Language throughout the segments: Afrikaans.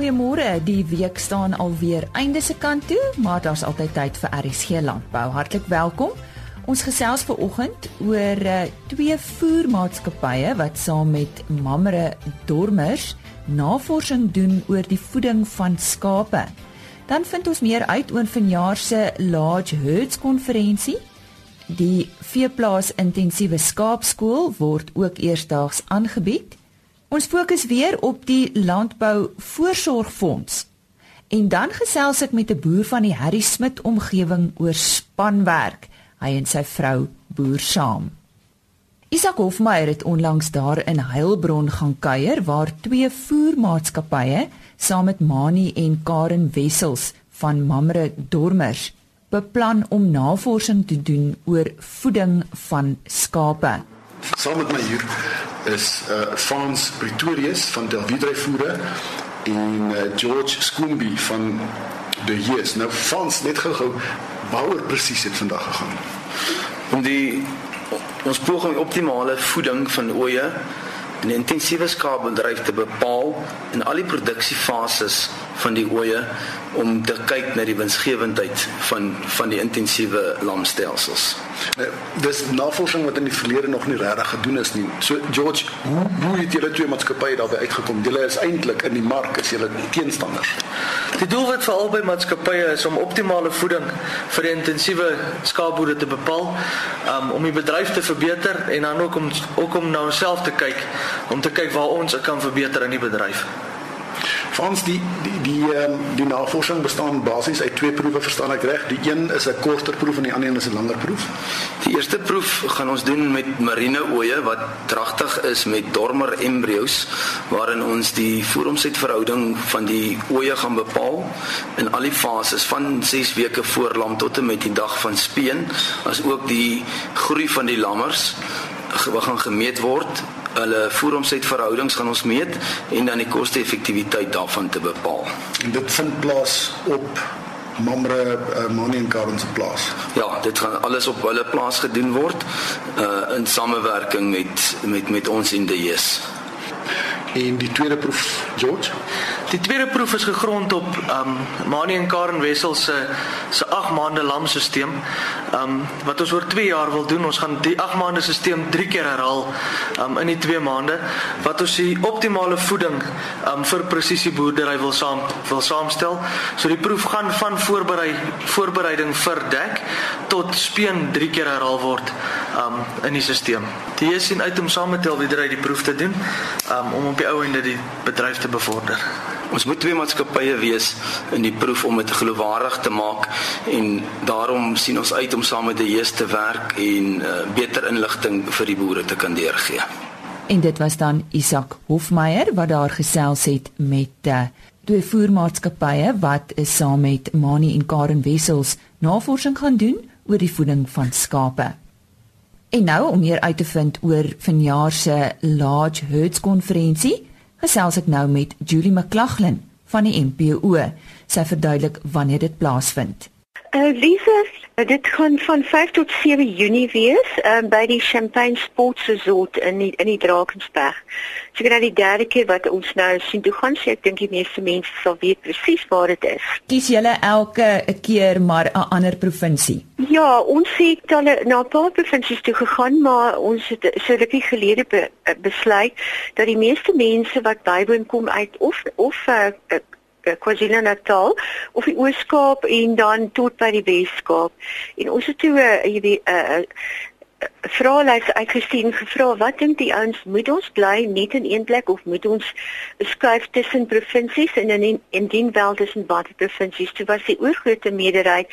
Goeiemôre. Die week staan alweer einde se kant toe, maar daar's altyd tyd vir RSG Landbou. Hartlik welkom. Ons gesels ver oggend oor uh, twee voermaatskappye wat saam met Mamre Dormers navorsing doen oor die voeding van skape. Dan vind ons meer uit oor vanjaar se Large Herds konferensie. Die veeplaas intensiewe skaapskool word ook eersdaags aangebied. Ons fokus weer op die landbou voorsorgfonds. En dan gesels ek met 'n boer van die Harry Smit omgewing oor spanwerk. Hy en sy vrou boer saam. Isak Hofmeyer het onlangs daar in Heilbron gaan kuier waar twee voermaatskappye saam met Mani en Karen Wessels van Mamre Dormers beplan om navorsing te doen oor voeding van skape. Saam met my hier is uh Frans Pretorius van Delvidre Voere en uh, George Skoombi van de Yes. Nou Frans net gou-gou waaroor presies het vandag gegaan? Om die ons poging optimale voeding van oeye in 'n intensiewe skaapbedryf te bepaal in al die produksiefases van die oeye om te kyk na die winsgewendheid van van die intensiewe lamstelsels. Nou, dis navorsing wat in die verlede nog nie regtig gedoen is nie. So George, hoe hoe het julle twee maatskappye daarbey uitgekom? Julle is eintlik in die mark as julle teenstanders. Die doelwit vir albei maatskappye is om optimale voeding vir die intensiewe skaapboere te bepaal, um, om die bedryf te verbeter en dan ook om ook om na onsself te kyk om te kyk waar ons kan verbeter in die bedryf. Frans die die die ehm um, die navorsing bestaan basies uit twee proewe verstaan ek reg. Die een is 'n korter proef en die ander een is 'n langer proef. Die eerste proef gaan ons doen met marine oeye wat dragtig is met dormer embrio's waarin ons die voeromsetverhouding van die oeye gaan bepaal in al die fases van 6 weke voor lam tot en met die dag van speen, as ook die groei van die lammers wat gaan gemeet word hulle voeromsetverhoudings gaan ons meet en dan die koste-effektiwiteit daarvan te bepaal. En dit vind plaas op Mamre uh, Mani en Karen se plaas. Ja, dit gaan alles op hulle plaas gedoen word uh in samewerking met met met ons in die JS. En die tweede proef, George? Die tweede proef is gegrond op um Mani en Karen Wessel se se 8 maande lamstelsel. Um wat ons oor 2 jaar wil doen, ons gaan die 8 maande stelsel 3 keer herhaal um in die 2 maande wat ons die optimale voeding um vir presisieboerdery wil saam wil saamstel. So die proef gaan van voorberei voorbereiding vir dek tot speen 3 keer herhaal word um in die stelsel. Die is sien uit om saam met Telwidery die proef te doen um om op die ou ende die bedryf te bevorder. Ons moet twee maatskappye wees in die proef om dit geloofwaardig te maak en daarom sien ons uit om saam met die JS te werk en uh, beter inligting vir die boere te kan deurgee. En dit was dan Isak Hofmeyer wat daar gesels het met uh, twee voermaatskappye wat is saam met Mani en Karen Wessels navorsing gaan doen oor die voeding van skape. En nou om meer uit te vind oor vanjaar se Large Herds konferensie, gesels ek nou met Julie McLaughlin van die MPO. Sy verduidelik wanneer dit plaasvind. Uh, Lisa, dit gaan van 5 tot 7 Junie wees uh, by die Champagne Sports Resort in die, in die Drakensberg. So dit is die derde keer wat ons nou sien toe gaan, so ek dink die meeste mense sal weet presies waar dit is. Kies julle elke keer maar 'n ander provinsie? Ja, ons het al na 'n paar provinsies toe gegaan, maar ons het so rukkie gelede be, eh, besluit dat die meeste mense wat bywoon kom uit of of uh, Eh, KwaZulu-Natal of die Oos-Kaap en dan tot by die Wes-Kaap. En ons het toe 'n uh, jy weet 'n uh, vraelys uitgestuur gevra wat dink die ouens? Moet ons bly net in een plek of moet ons skuif tussen provinsies en in indien wel tussen watter provinsies toe was die oorgrootste meerderheid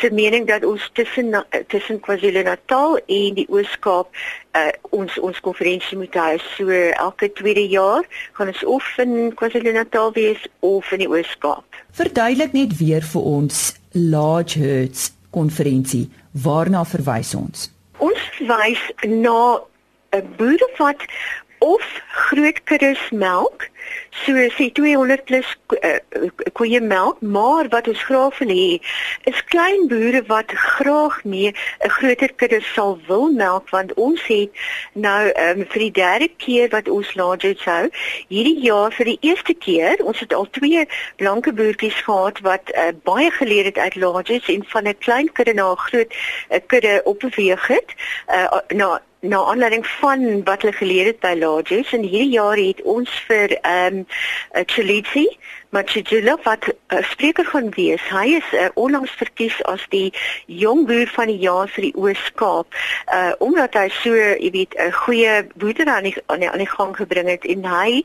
se mening dat ons tussen tussen KwaZulu-Natal en die Oos-Kaap uh, ons ons konferensie moet hou so elke tweede jaar gaan ons of in KwaZulu-Natal wees of in die Oos-Kaap. Verduidelik net weer vir ons large herds konferensie waarna verwys ons Ons wys na 'n boere wat of groot kuddes melk so sê 200 plus uh, koeie melk maar wat ons graag wil hê is klein boere wat graag nie 'n groter kudde sal wil melk want ons het nou um, vir die derde keer wat ons laat hou hierdie jaar vir die eerste keer ons het al twee blanke boertjies gehad wat uh, baie geleer het uit laatjies en van 'n klein kudde na 'n groot uh, kudde opbeweeg het uh, na na aanleiding van wat hulle geleer het by Lodges en hierdie jaar het ons vir ehm um, Chilitsi Machijula wat 'n uh, spreker gaan wees. Hy is uh, onlangs verkies as die jong boer van die jaar vir die Oos-Kaap. Uh omdat hy so, jy weet, 'n goeie boerdery aan die aan die, aan die gang gebring het en hy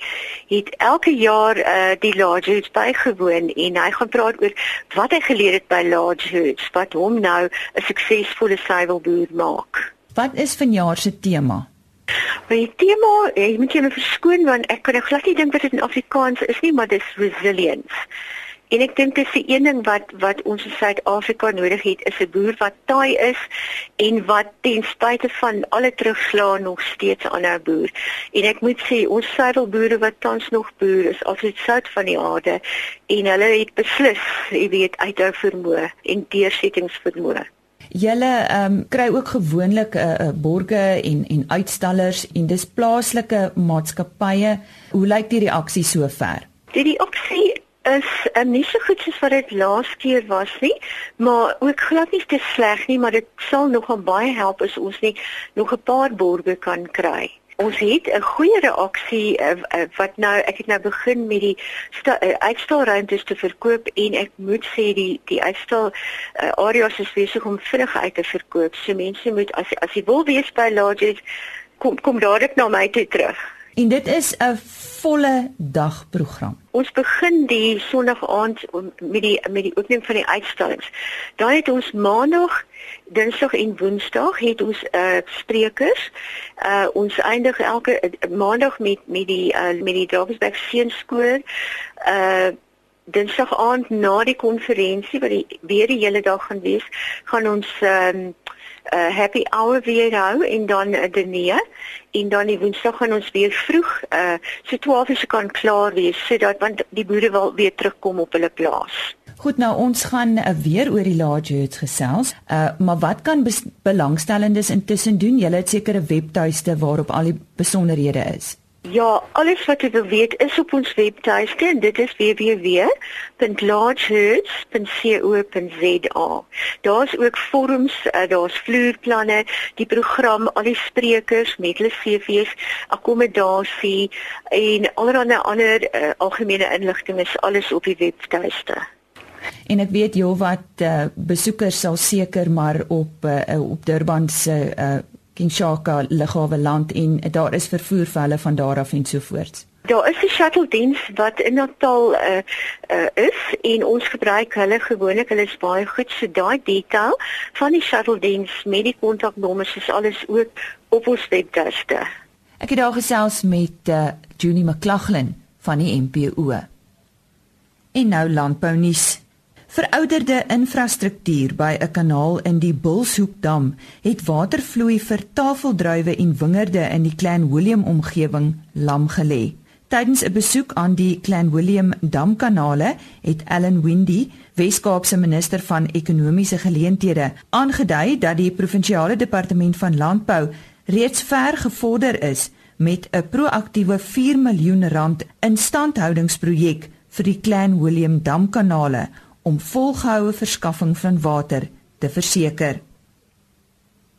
het elke jaar uh die Lodges bygewoon en hy gaan praat oor wat hy geleer het by Lodges wat hom nou 'n suksesvolle suiwelboer maak. Wat is vanjaar se tema? Die tema, ek moet julle verskoon want ek kan glad nie dink wat dit in Afrikaans is nie, maar dis resilience. En ek dink dit is die een ding wat wat ons in Suid-Afrika nodig het is 'n boer wat taai is en wat ten spyte van alle terugslae nog steeds aanhou boer. En ek moet sê ons suidelboere wat tans nog boer is, altyd sout van die aarde en hulle het beslis, jy weet, uithou vermoë en deursettingsvermoë. Julle ehm um, kry ook gewoonlik 'n uh, uh, borge en en uitstallers en dis plaaslike maatskappye. Hoe lyk die reaksie sover? Die reaksie is um, nie so goed soos wat dit laas keer was nie, maar ook glad nie te sleg nie, maar dit sal nogal baie help as ons net nog 'n paar borge kan kry. Ons het 'n goeie reaksie uh, uh, wat nou ek het nou begin met die uh, uitstalruimtes te verkoop en ek moet sê die die uitstal uh, areas is besig om vinnig uit te verkoop. So mense moet as as jy wil wees by Lodges kom kom dadelik na my toe terug. En dit is 'n volle dag program. Ons begin die Sondag aand met die met die opening van die uitstallings. Dan het ons Maandag, Dinsdag en Woensdag het ons uh sprekers. Uh ons eindig elke uh, Maandag met met die uh met die Drawsberg Seunskool. Uh Dinsdag aand na die konferensie wat die weer die hele dag gaan wees, gaan ons um, uh, happy hour weer hou en dan 'n uh, diner en dan die woensdag gaan ons weer vroeg uh so 12 uur se kan klaar wees sodat want die boere wil weer terugkom op hulle plaas. Goed nou ons gaan uh, weer oor die large herds gesels. Uh maar wat kan belangstellendes intussen doen? Julle het sekere webtuiste waarop al die besonderhede is. Ja, alles wat jy wil weet is op ons webtuiste en dit is www.largeherds.co.za. Daar's ook forums, uh, daar's vloerplanne, die program, al die sprekers met hulle CV's, akkommodasie en allerlei ander uh, algemene inligting is alles op die webtuiste. En ek weet jy wat uh, besoekers sal seker maar op uh, op Durban se uh, Kinshasa lughawe land en daar is vervoer vir hulle van daar af en so voort. Daar is 'n shuttle diens wat in Natal uh, uh, is en ons gebruik hulle gewoonlik hulle is baie goed so daai detail van die shuttle diens met die kontaknommers is alles ook op ons webtuiste. Ek het daar gesels met uh, Junie McLaughlin van die MPO. En nou landbou nuus. Verouderde infrastruktuur by 'n kanaal in die Bulshoekdam het watervloei vir tafeldruiwe en wingerde in die Clan William omgewing lam gelê. Tydens 'n besoek aan die Clan William damkanale het Ellen Windy, Wes-Kaapse minister van ekonomiese geleenthede, aangedui dat die provinsiale departement van landbou reeds ver gevorder is met 'n proaktiewe 4 miljoen rand instandhoudingsprojek vir die Clan William damkanale om volgehoue verskaffing van water te verseker.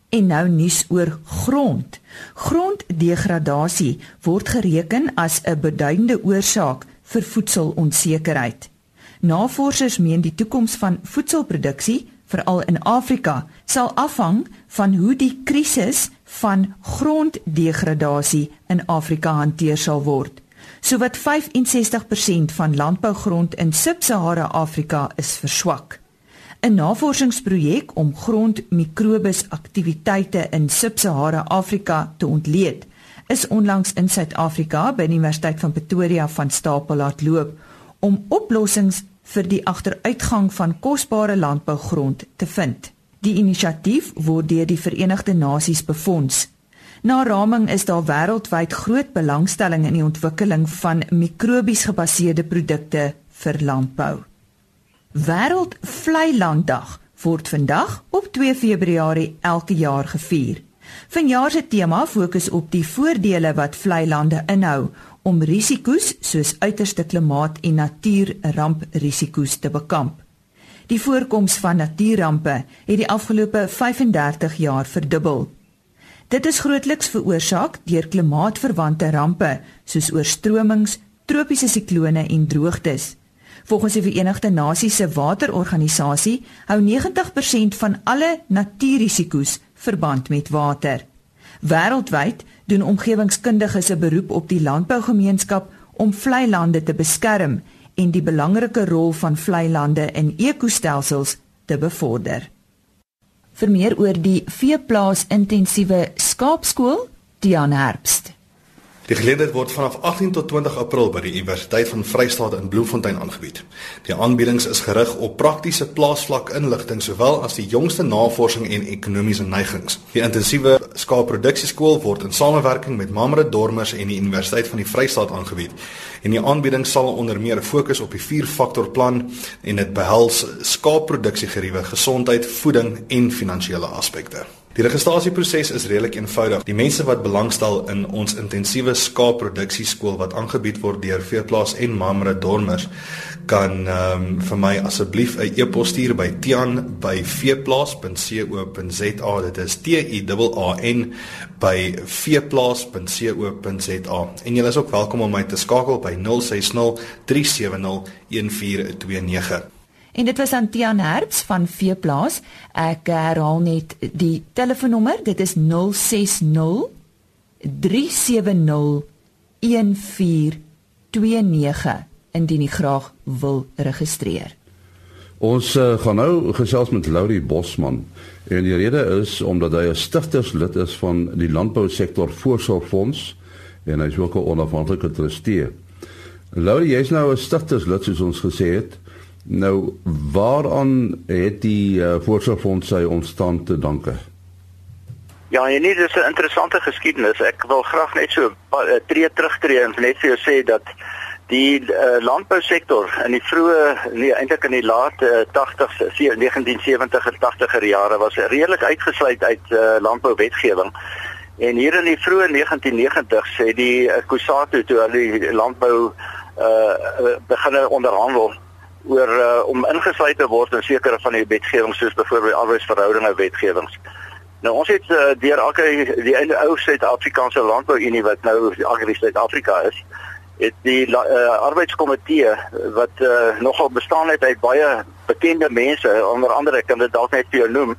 En nou nuus oor grond. Gronddegradasie word gereken as 'n beduidende oorsaak vir voedselonsekerheid. Navorsers meen die toekoms van voedselproduksie, veral in Afrika, sal afhang van hoe die krisis van gronddegradasie in Afrika hanteer sal word. Sowat 65% van landbougrond in Sub-Sahara Afrika is verswak. 'n Navorsingsprojek om grondmikrobes aktiwiteite in Sub-Sahara Afrika te ontleed, is onlangs in Suid-Afrika by die Universiteit van Pretoria van stapel laat loop om oplossings vir die agteruitgang van kosbare landbougrond te vind. Die inisiatief word deur die Verenigde Nasies befonds Na raming is daar wêreldwyd groot belangstelling in die ontwikkeling van mikrobies gebaseerde produkte vir landbou. Wêreld Vlei Landdag word vandag op 2 Februarie elke jaar gevier. Vanjaar se tema fokus op die voordele wat vlei lande inhou om risiko's soos uiterste klimaat en natuurramprisiko's te bekamp. Die voorkoms van natuurrampe het die afgelope 35 jaar verdubbel. Dit is grootliks veroorsaak deur klimaatverwante rampe soos oorstromings, tropiese siklone en droogtes. Volgens die Verenigde Nasies se Waterorganisasie hou 90% van alle natuurrisiko's verband met water. Wêreldwyd doen omgewingskundiges 'n beroep op die landbougemeenskap om vlei lande te beskerm en die belangrike rol van vlei lande in ekostelsels te bevorder. Vir meer oor die veeplaas intensiewe skaapskool, Dian Herbst. Die geleentheid word vanaf 18 tot 20 April by die Universiteit van Vryheid in Bloemfontein aangebied. Die aanbiedings is gerig op praktiese plaasvlak inligting sowel as die jongste navorsing en ekonomiese neigings. Die intensiewe skaapproduksieskool word in samewerking met Mamre Dormers en die Universiteit van die Vryheid aangebied. En die aanbieding sal onder meer fokus op die 4-faktor plan en dit behels skaapproduksiegeriewe, gesondheid, voeding en finansiële aspekte. Die registrasieproses is redelik eenvoudig. Die mense wat belangstel in ons intensiewe skaapproduksieskool wat aangebied word deur Veeplaas en Mamre Dormers kan ehm um, vir my asseblief 'n e-pos stuur by tian@veeplaas.co.za. Dit is T I A N by veeplaas.co.za. En jy is ook welkom om my te skakel by 060 370 1429. En dit was Antian Herbs van Veeplaas. Ek herhaal net die telefoonnommer. Dit is 060 370 1429 indien jy graag wil registreer. Ons uh, gaan nou gesels met Laurie Bosman en die rede is omdat hy 'n stigterslid is van die landbousektor voorsorgfonds en hy is ook 'n onafhanklike trustee. Laurie, jy's nou 'n stigterslid soos ons gesê het. Nou waaraan het die uh, voorsorgfonds sy ontstaan te danke? Ja, en dit is 'n interessante geskiedenis. Ek wil graag net so uh, tree terugtree en net vir jou sê dat die uh, landbousektor in die vroeë nee eintlik in die laat uh, 80s 1970 en 80er jare was redelik uitgesluit uit uh, landbouwetgewing. En hier in die vroeë 1990s het die uh, Kusatu toe die landbou uh begin onderhandel oor uh, om ingesluit te word in sekere van die wetgewings soos byvoorbeeld arbeidsverhoudinge wetgewings. Nou ons het uh, deur elke die ou Suid-Afrikaanse Landbou-Unie wat nou Agri Suid-Afrika is, het die uh, arbeidskomitee wat uh, nogal bestaan het uit baie bekende mense, onder andere kan dit dalk net vir jou noem,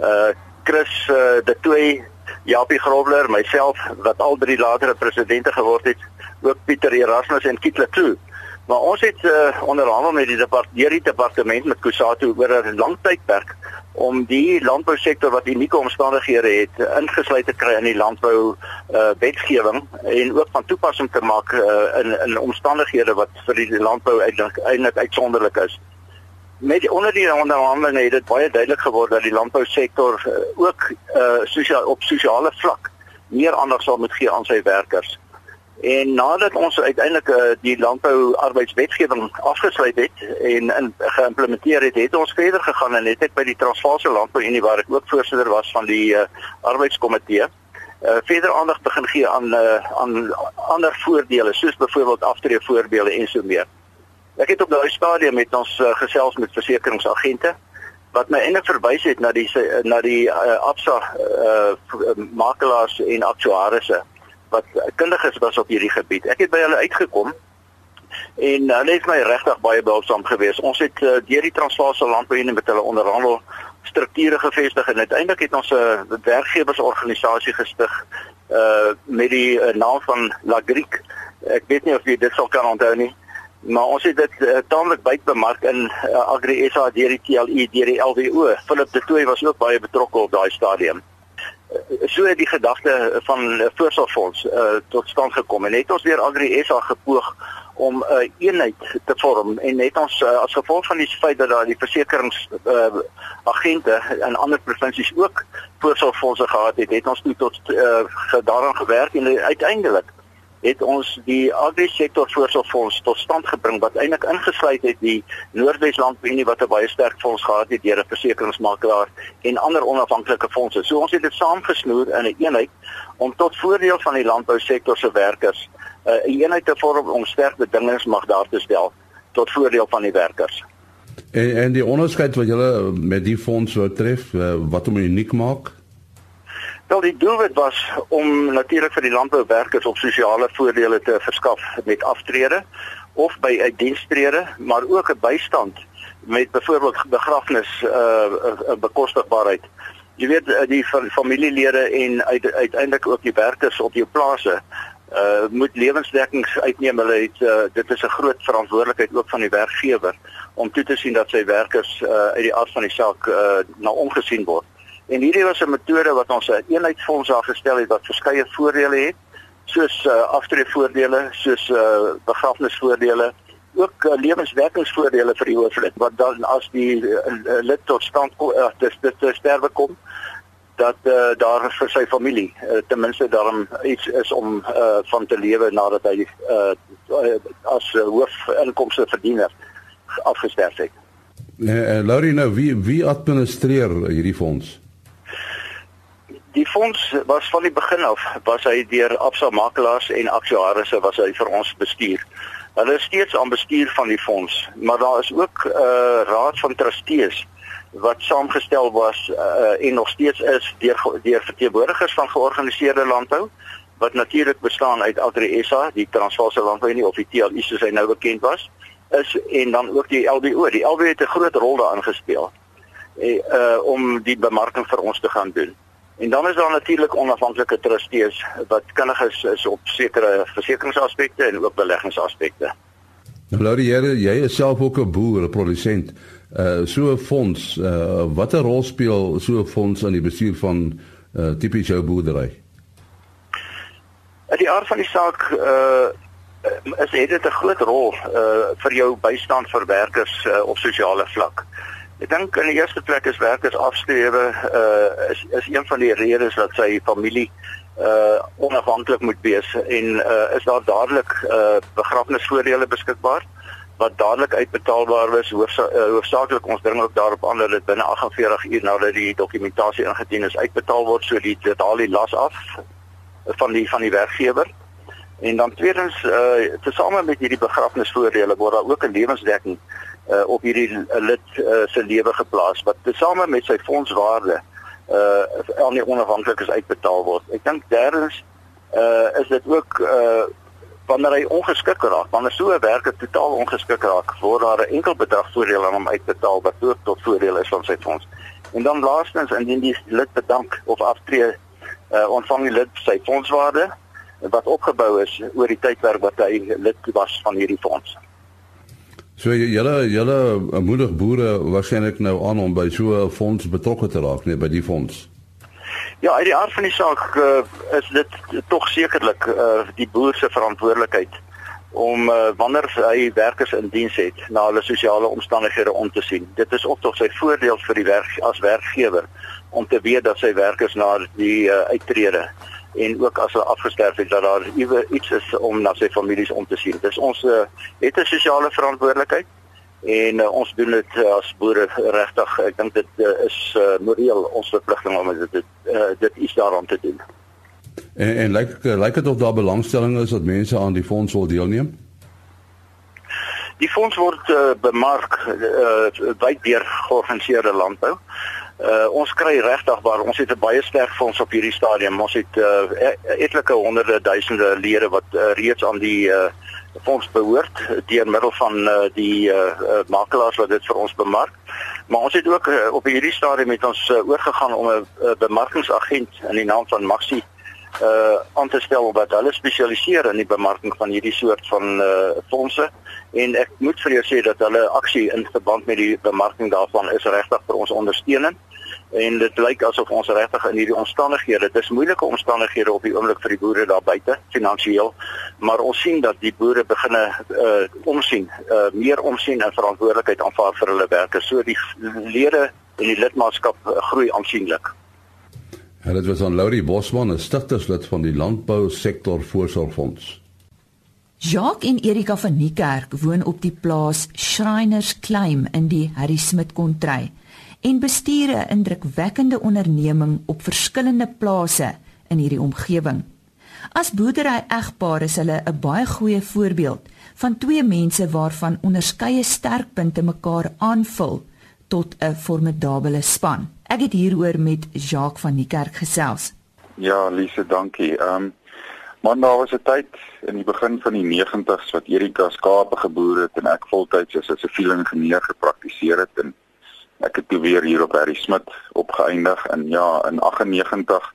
uh Chris uh, de Toey, Japie Grobler, myself wat al drie latere presidente geword het, ook Pieter Erasmus en Kietle Kloo. Maar ons het uh, onderhandel met die departement die departement met Kusatu oor 'n lang tydperk om die landbousektor wat unieke omstandighede het ingesluit te kry in die landbou uh, wetgewing en ook van toepassing te maak uh, in in omstandighede wat vir die landbou eintlik uitsonderlik is. Met die onder die onderhandelinge het dit baie duidelik geword dat die landbousektor uh, ook uh, sosiaal op sosiale vlak meer aandag sal moet gee aan sy werkers. En nadat ons uiteindelik uh, die landbou arbeidswetgewing afgesluit het en in geïmplementeer het, het ons verder gegaan en het ek by die Transvaalse Landbou Unie waar ek ook voorsitter was van die uh, arbeidskomitee, uh, verder aandag begin gee aan uh, aan ander voordele soos byvoorbeeld aftreevoordele en so meer. Ek het op daai stadium met ons uh, gesels met versekeringsagente wat my eintlik verwys het na die na die uh, Absa uh, makelaars en aktuarisse wat kundiges was op hierdie gebied. Ek het by hulle uitgekom en hulle het my regtig baie behulpsaam gewees. Ons het uh, deur die Transvaalse Landbouunie met hulle onderhandel strukture gevestig en uiteindelik het ons 'n uh, werkgewersorganisasie gestig uh met die uh, naam van Lagriek. Ek weet nie of jy dit sal kan onthou nie. Maar ons het dit uh, taamlik buitbemark in uh, Agri SA deur die TLU deur die LWO. Philip de Tooy was ook baie betrokke op daai stadium. So die gedagte van voorsorgfonds uh, tot stand gekom en het ons deur Agri SA gepoog om 'n uh, eenheid te vorm en net ons uh, as gevolg van die feit dat daar die versekerings uh, agente in ander provinsies ook voorsorgfondse gehad het, het ons toe tot uh, daaraan gewerk en uiteindelik het ons die agri-sektor voorsorgfonds tot stand gebring wat eintlik ingesluit het die Noordwesland Unie wat 'n baie sterk fonds gehad het deur 'n versekeringsmakelaar en ander onafhanklike fondse. So ons het dit saamgesnoer in 'n een eenheid om tot voordeel van die landbousektor se werkers 'n uh, eenheid te vorm om sterk bedingings mag daar te stel tot voordeel van die werkers. En en die onderskeid wat julle met die fonds wou tref, uh, wat hom uniek maak? Wel die doelwit was om natuurlik vir die landbouwerkers op sosiale voordele te verskaf met aftrede of by uitdienstrede, maar ook 'n bystand met byvoorbeeld begrafnis uh, uh bekostigbaarheid. Jy weet die familielede en uit, uiteindelik ook die werkers op jou plase uh moet lewensdekkings uitneem. Hulle het uh, dit is 'n groot verantwoordelikheid ook van die werkgewer om toe te sien dat sy werkers uh uit die aard van die saak uh na omgesien word. En hierdie was 'n metode wat ons 'n eenheidsfonds daar gestel het wat verskeie voordele het, soos uh, aftreevoordele, soos uh, begrafnisvoordele, ook uh, lewenswerkingsvoordele vir die hooflid wat dan as die uh, lid tot stand kom, uh, dis dit te sterwe kom dat uh, daar vir sy familie uh, ten minste daarom iets is om uh, van te lewe nadat hy uh, as uh, hoofinkomste verdiener afgesterf het. Eh uh, Laurie nou wie wie administreer hierdie fonds? Die fonds was van die begin af was hy deur Absa makelaars en aktuarisse was hy vir ons bestuur. Hulle is steeds aan bestuur van die fonds, maar daar is ook 'n uh, raad van trustees wat saamgestel was uh, en nog steeds is deur deur verteenwoordigers van georganiseerde landbou wat natuurlik bestaan uit Agri SA, die Transvaalse Landbou Unie of die TLU soos hy nou bekend was, is en dan ook die LBO. Die LBO het 'n groot rol daarin gespeel. Uh, om die bemarking vir ons te gaan doen. En dan is daar natuurlik onafhanklike trustees wat kundig is, is op sekere versekeringsaspekte en ook beleggingsaspekte. Nou Laurie, jy is self ook 'n boer, 'n produsent. Uh so 'n fonds, uh watter rol speel so 'n fonds in die bestuur van uh tipies jou boerdery? In die aard van die saak uh is dit 'n groot rol uh vir jou bystand vir werkers uh, op sosiale vlak. Ek dink in die eerste plek is werkers afstrewe uh is is een van die redes dat sy familie uh onafhanklik moet wees en uh is daar dadelik uh begrafnisvoordele beskikbaar wat dadelik uitbetaalbaar is? Hoofsa uh, hoofsaaklik ons dring ook daarop aan dat dit binne 48 uur nadat die dokumentasie ingedien is uitbetaal word so die dit haal die las af van die van die werkgewer. En dan tweedens uh tesame met hierdie begrafnisvoordele word daar ook 'n lewensdekking uh, op hierdie lid uh, se lewe geplaas wat tesame met sy fondswaarde uh aan die onafhanklikes uitbetaal word. Ek dink derdens uh is dit ook uh wanneer hy ongeskik raak, wanneer so 'n werker totaal ongeskik raak, word daar 'n enkel bedrag voordeel aan hom uitbetaal wat ook tot voordeel is van sy fonds. En dan laastens indien die lid bedank of aftree uh ontvang die lid sy fondswaarde wat opgebou is oor die tydperk wat hy lid was van hierdie fonds. So julle julle moedig boere waarskynlik nou aan om by so 'n fonds betrokke te raak, nee, by die fonds. Ja, uit die aard van die saak uh, is dit tog sekerlik uh, die boer se verantwoordelikheid om uh, wanneer hy werkers in diens het na hulle sosiale omstandighede om te sien. Dit is ook tog sy voordeel vir die werk as werkgewer om te weet dat sy werkers na die uh, uittrede en ook as hulle afgesterf het dat daar iets is om na sy families om te sien. Dis ons uh, het 'n sosiale verantwoordelikheid en uh, ons doen dit uh, as boere regtig. Ek dink dit uh, is uh, moreel ons verpligting om dit uh, dit iets daaraan te doen. En en lyk like, lyk dit of daar belangstelling is dat mense aan die fonds wil deelneem? Die fonds word uh, bemark uh, wyd deur georganiseerde landbou. Uh, ons kry regtig waar ons het 'n baie sterk fonds op hierdie stadium. Ons het uh, etlike honderde duisende lede wat uh, reeds aan die uh, fonds behoort deur middel van uh, die uh, uh, makelaars wat dit vir ons bemark. Maar ons het ook uh, op hierdie stadium met ons uh, oorgegaan om 'n uh, bemarkingsagent in die naam van Maxi uh aan te stel wat hulle spesialiseer in die bemarking van hierdie soort van uh fondse en ek moet vir jou sê dat hulle aksie in verband met die bemarking daarvan is regtig vir ons ondersteunend en dit lyk asof ons regtig in hierdie omstandighede, dit is moeilike omstandighede op die oomblik vir die boere daar buite finansiëel, maar ons sien dat die boere beginne uh omsien, uh meer omsien en verantwoordelikheid aanvaar vir hulle werkers. So die lede en die lidmaatskap uh, groei aansienlik. En dit was aan Laurie Bosman, 'n stigterslid van die Landbou Sektor Voorsorgfonds. Jacques en Erika van Niekerk woon op die plaas Shriners Claim in die Harry Smit kontry en bestuur 'n indrukwekkende onderneming op verskillende plase in hierdie omgewing. As boerdery egpaar is hulle 'n baie goeie voorbeeld van twee mense waarvan onderskeie sterkpunte mekaar aanvul tot 'n formidabele span. Ek het hieroor met Jacques van die kerk gesels. Ja, Lise, dankie. Ehm um, man, daar was 'n tyd in die begin van die 90's wat Erika skape geboer het en ek voltyds as 'n siviele ingenieur gepraktiseer het en ek het toe weer hier op Harry Smit opgeëindig en ja, in 98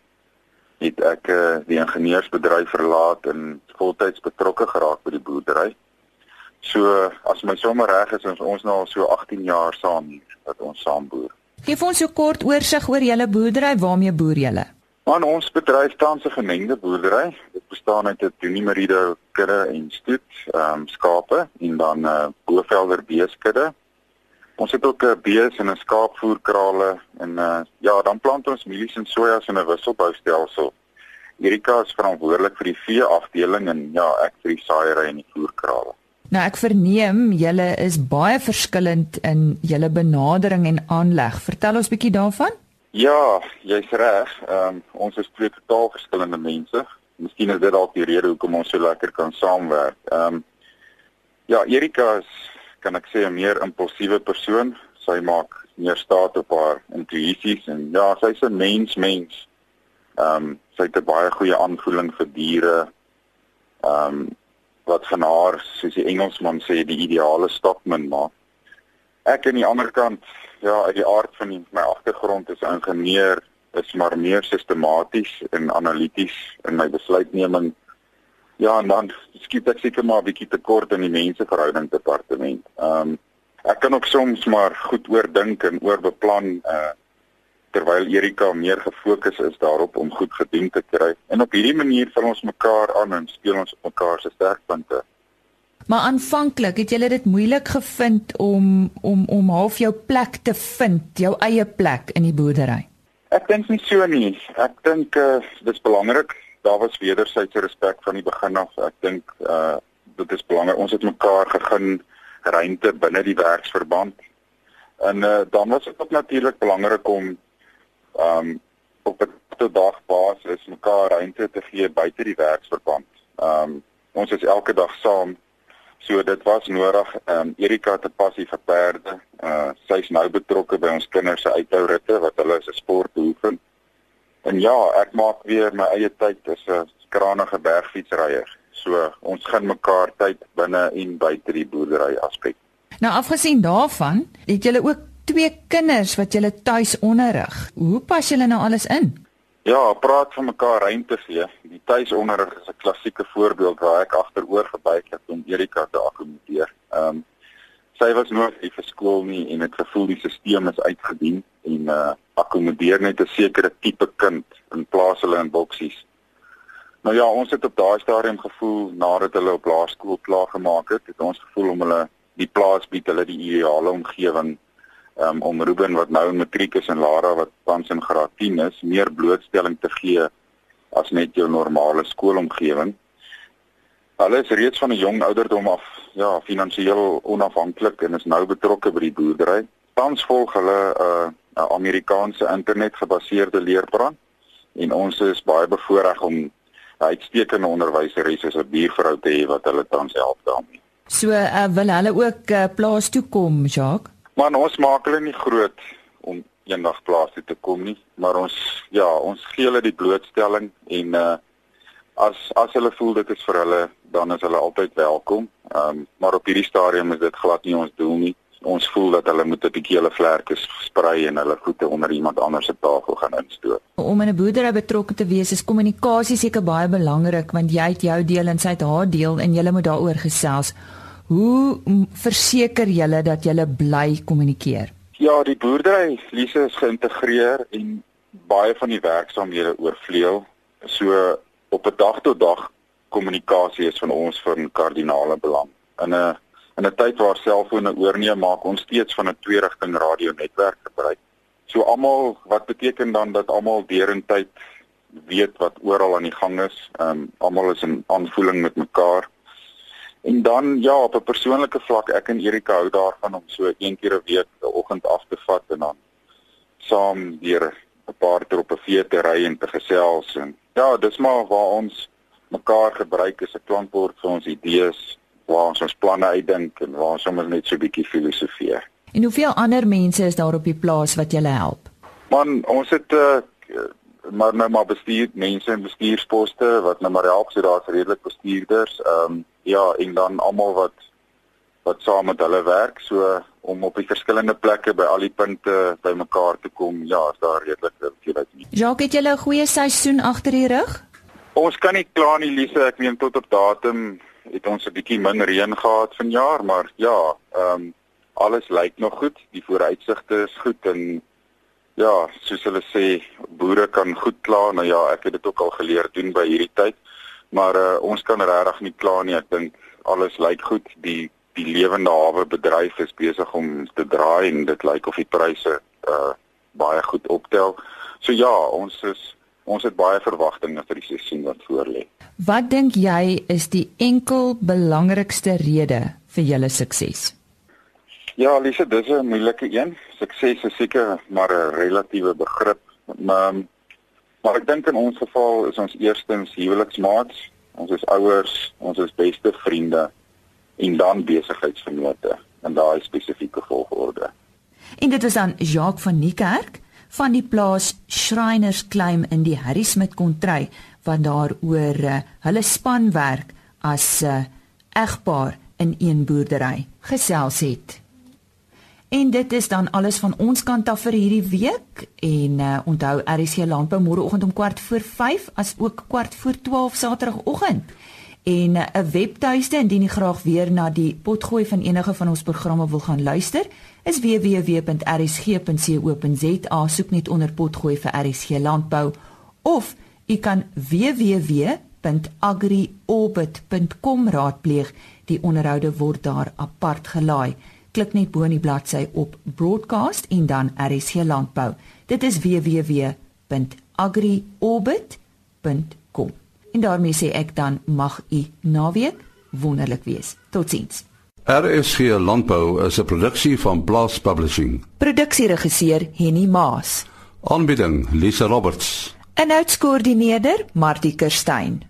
het ek uh, die ingenieursbedryf verlaat en voltyds betrokke geraak by die boerdery. So as my sommer reg is, ons nou al so 18 jaar saam hier wat ons saam boer. Geef ons so kort oorsig oor julle boerdery, waarmee boer julle? Man, ons bedryf tans 'n gemengde boerdery. Dit bestaan uit 'n Dunimerido kudde en stoet, ehm um, skape en dan 'n uh, Bovelder beeskudde. Ons het ook 'n uh, bees en 'n skaapvoerkrale en uh, ja, dan plant ons mielies en sojas in 'n wisselboustelsel. Erika is verantwoordelik vir die vee afdeling en ja, ek vir die saaiery en die voerkrale. Nou ek verneem julle is baie verskillend in julle benadering en aanleg. Vertel ons bietjie daarvan. Ja, jy's reg. Ehm um, ons is twee totaal verskillende mense. Miskien is dit dalk die rede hoekom ons so lekker kan saamwerk. Ehm um, ja, Erika is kan ek sê 'n meer impulsiewe persoon. Sy maak meer staat op haar intuïsies en ja, sy's 'n mens mens. Ehm um, sy het 'n baie goeie aanvoeling vir diere. Ehm um, wat van haar soos die Engelsman sê die ideale stokman maak. Ek aan die ander kant, ja, uit die aard van die, my agtergrond is ingenieur, is maar meer sistematies en analities in my besluitneming. Ja, en dan skiet ek seker maar 'n bietjie tekort in die menseverhouding departement. Ehm um, ek kan ook soms maar goed oordink en oorbeplan uh terwyl Erika meer gefokus is daarop om goed gedoen te kry. En op hierdie manier vul ons mekaar aan en speel ons op mekaar se sterkpunte. Maar aanvanklik het jy dit moeilik gevind om om om half jou plek te vind, jou eie plek in die boerdery. Ek dink nie so nie. Ek dink uh, dit is belangrik. Daar was wederwysige respek van die begin af. Ek dink uh dit is belangrik. Ons het mekaar gegee ruimte binne die werksverband. En uh dan was dit ook natuurlik belangrik om um op 'n dag basis mekaar ruimte te gee buite die werksverband. Um ons is elke dag saam. So dit was nodig. Um Erika het 'n passie vir perde. Uh sy's nou betrokke by ons kinders se uithou-ritte wat hulle as 'n sport beoefen. En ja, ek maak weer my eie tyd as 'n kranige bergfietsryer. So ons gaan mekaar tyd binne en buite die boerdery aspek. Nou afgesien daarvan, het julle ook twee kinders wat julle tuis onderrig. Hoe pas julle nou alles in? Ja, praat van mekaar ruimte gee. Die tuisonderrig is 'n klassieke voorbeeld waar ek agteroor gebuig het om Erika te akkommodeer. Ehm um, sy was nooit lief vir skool nie en het gevoel die stelsel is uitgedien en uh akkommodeer net 'n sekere tipe kind in plaas hulle in boksies. Nou ja, ons het op daai stadium gevoel nadat hulle op laerskool klaar gemaak het, het ons gevoel om hulle die plaas bied hulle die ideale omgewing um, om Ruben wat nou in matriek is en Lara wat tans in graad 10 is, meer blootstelling te gee as net jou normale skoolomgewing. Hulle is reeds van 'n jong ouderdom af ja, finansiëel onafhanklik en is nou betrokke by die boerdery. Tans volg hulle 'n uh, Amerikaanse internetgebaseerde leerplan en ons is baie bevoorreg om 'n uitstekende onderwyseres as 'n buurvrou te hê wat hulle tans help daarmee. So uh, wil hulle ook uh, plaas toe kom, Jacques? Maar ons maak hulle nie groot om eendag plaas toe te kom nie, maar ons ja, ons gee hulle die blootstelling en uh as as hulle voel dit is vir hulle, dan is hulle altyd welkom. Ehm um, maar op hierdie stadium is dit glad nie ons doel nie. Ons voel dat hulle moet 'n bietjie hulle vlerke sprei en hulle voete onder iemand anders se tafel gaan instoot. Om in 'n boerdery betrokke te wees is kommunikasie seker baie belangrik want jy het jou deel en sy het haar deel en julle moet daaroor gesels. Hoe verseker julle dat julle bly kommunikeer? Ja, die boerdery Lise is geïntegreer en baie van die werksaamhede oorvleuel. So op 'n dag tot dag kommunikasie is van ons van kardinale belang. In 'n in 'n tyd waar selfone oorneem, maak ons steeds van 'n twee-rigting radionetwerk gebruik. So almal, wat beteken dan dat almal deurentyd weet wat oral aan die gang is. Ehm um, almal is in aanvoeling met mekaar. En dan ja, op 'n persoonlike vlak, ek en Erika hou daarvan om so een keer 'n week 'n oggend af te vat en dan saam deur 'n paar keer op 'n vee te ry en te gesels en ja, dis maar waar ons mekaar gebruik as 'n klankbord vir ons idees, waar ons ons planne uitdink en waar ons sommer net so 'n bietjie filosofeer. En hoeveel ander mense is daar op die plaas wat julle help? Man, ons het uh, maar nou maar bestuur mense in bestuursposte wat nou maar help, so daar's redelik bestuurders. Ehm um, ja, en dan almal wat wat saam met hulle werk, so om op die verskillende plekke by al die punte bymekaar te kom. Ja, is daar redelik veel nie. Jacques, het julle 'n goeie seisoen agter die rug? Ons kan nie kla nie, Lise. Ek meen tot op datum het ons 'n bietjie min reën gehad vanjaar, maar ja, ehm um, alles lyk nog goed. Die vooruitsigte is goed en ja, soos hulle sê, boere kan goed kla. Nou ja, ek het dit ook al geleer doen by hierdie tyd. Maar uh, ons kan regtig nie kla nie. Ek dink alles lyk goed. Die die lewende hawe bedryf is besig om te draai en dit lyk of die pryse uh baie goed optel. So ja, ons is ons het baie verwagtinge vir die seisoen wat voorlê. Wat dink jy is die enkel belangrikste rede vir julle sukses? Ja, Lise, dis 'n moeilike een. Sukses is seker maar 'n relatiewe begrip. Maar maar ek dink in ons geval is ons eerstens huweliksmaats, ons is ouers, ons is beste vriende en dan besigheidsvennote in daai spesifieke volgorde. En dit is dan Jacques van Niekerk van die plaas Shriners Claim in die Harrismith kontry wat daar oor uh, hulle spanwerk as 'n uh, egpaar in een boerdery gesels het. En dit is dan alles van ons kant af vir hierdie week en uh, onthou RC Landbou môreoggend om kwart voor 5 as ook kwart voor 12 Saterdagoggend. En uh, 'n webtuiste indien jy graag weer na die potgooi van enige van ons programme wil gaan luister, is www.rsg.co.za soek net onder potgooi vir RSG Landbou of jy kan www.agriorbit.com raadpleeg. Die onderhoude word daar apart gelaai. Klik net bo in die bladsy op broadcast en dan RSG Landbou. Dit is www.agriorbit.com. En daarmee sê ek dan mag u naweek wonderlik wees. Totsiens. RSG Landbou is 'n produksie van Blast Publishing. Produksieregisseur Henny Maas. Aanbieding Lisa Roberts. En uitskoördineerder Martie Kerstyn.